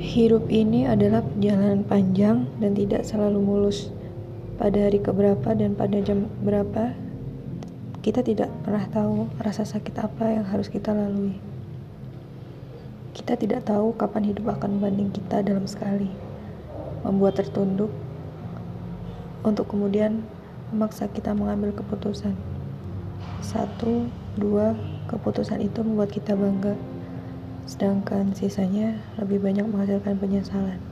Hidup ini adalah perjalanan panjang dan tidak selalu mulus. Pada hari keberapa dan pada jam berapa, kita tidak pernah tahu rasa sakit apa yang harus kita lalui. Kita tidak tahu kapan hidup akan membanding kita dalam sekali, membuat tertunduk, untuk kemudian memaksa kita mengambil keputusan. Satu, dua, keputusan itu membuat kita bangga sedangkan sisanya lebih banyak menghasilkan penyesalan.